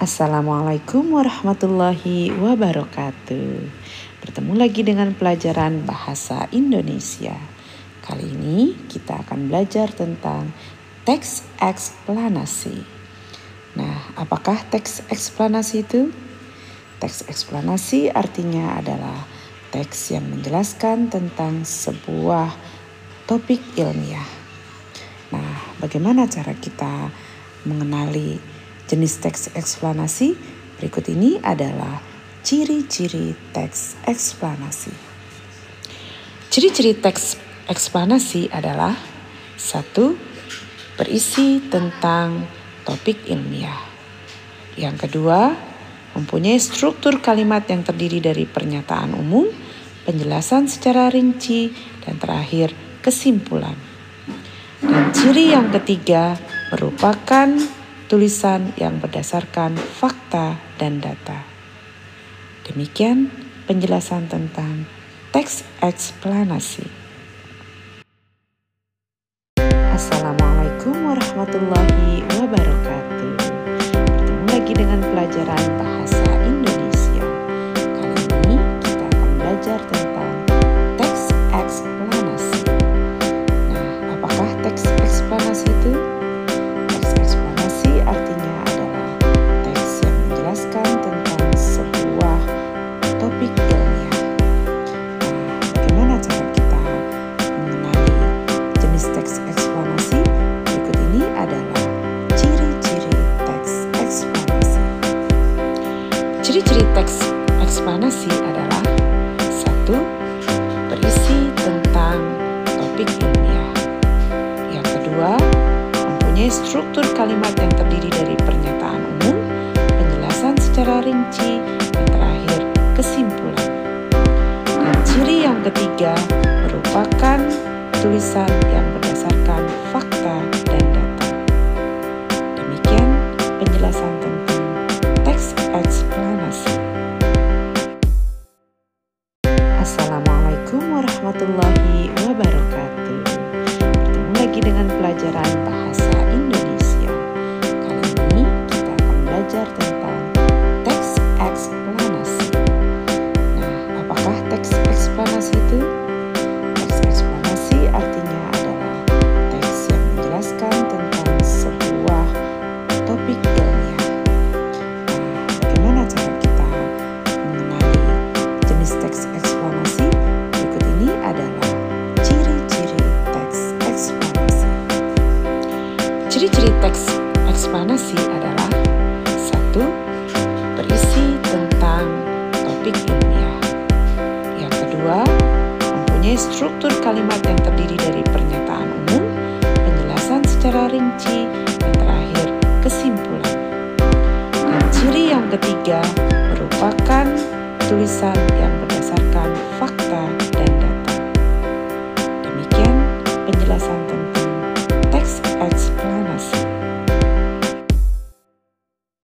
Assalamualaikum warahmatullahi wabarakatuh. Bertemu lagi dengan pelajaran bahasa Indonesia. Kali ini kita akan belajar tentang teks eksplanasi. Nah, apakah teks eksplanasi itu? Teks eksplanasi artinya adalah teks yang menjelaskan tentang sebuah topik ilmiah. Nah, bagaimana cara kita mengenali Jenis teks eksplanasi berikut ini adalah ciri-ciri teks eksplanasi. Ciri-ciri teks eksplanasi adalah satu, berisi tentang topik ilmiah. Yang kedua, mempunyai struktur kalimat yang terdiri dari pernyataan umum, penjelasan secara rinci, dan terakhir kesimpulan. Dan ciri yang ketiga merupakan tulisan yang berdasarkan fakta dan data. Demikian penjelasan tentang teks eksplanasi. Assalamualaikum warahmatullahi wabarakatuh. Bertemu lagi dengan pelajaran bahasa Indonesia. Ciri-ciri teks eksplanasi adalah satu, berisi tentang topik ilmiah. Yang kedua, mempunyai struktur kalimat yang terdiri dari pernyataan umum, penjelasan secara rinci, dan terakhir kesimpulan. Dan ciri yang ketiga merupakan tulisan yang berdasarkan Assalamualaikum warahmatullahi wabarakatuh. Bertemu lagi dengan pelajaran bahasa Teks eksplanasi adalah satu, berisi tentang topik ilmiah. Yang kedua, mempunyai struktur kalimat yang terdiri dari pernyataan umum, penjelasan secara rinci, dan terakhir kesimpulan. Dan ciri yang ketiga merupakan tulisan yang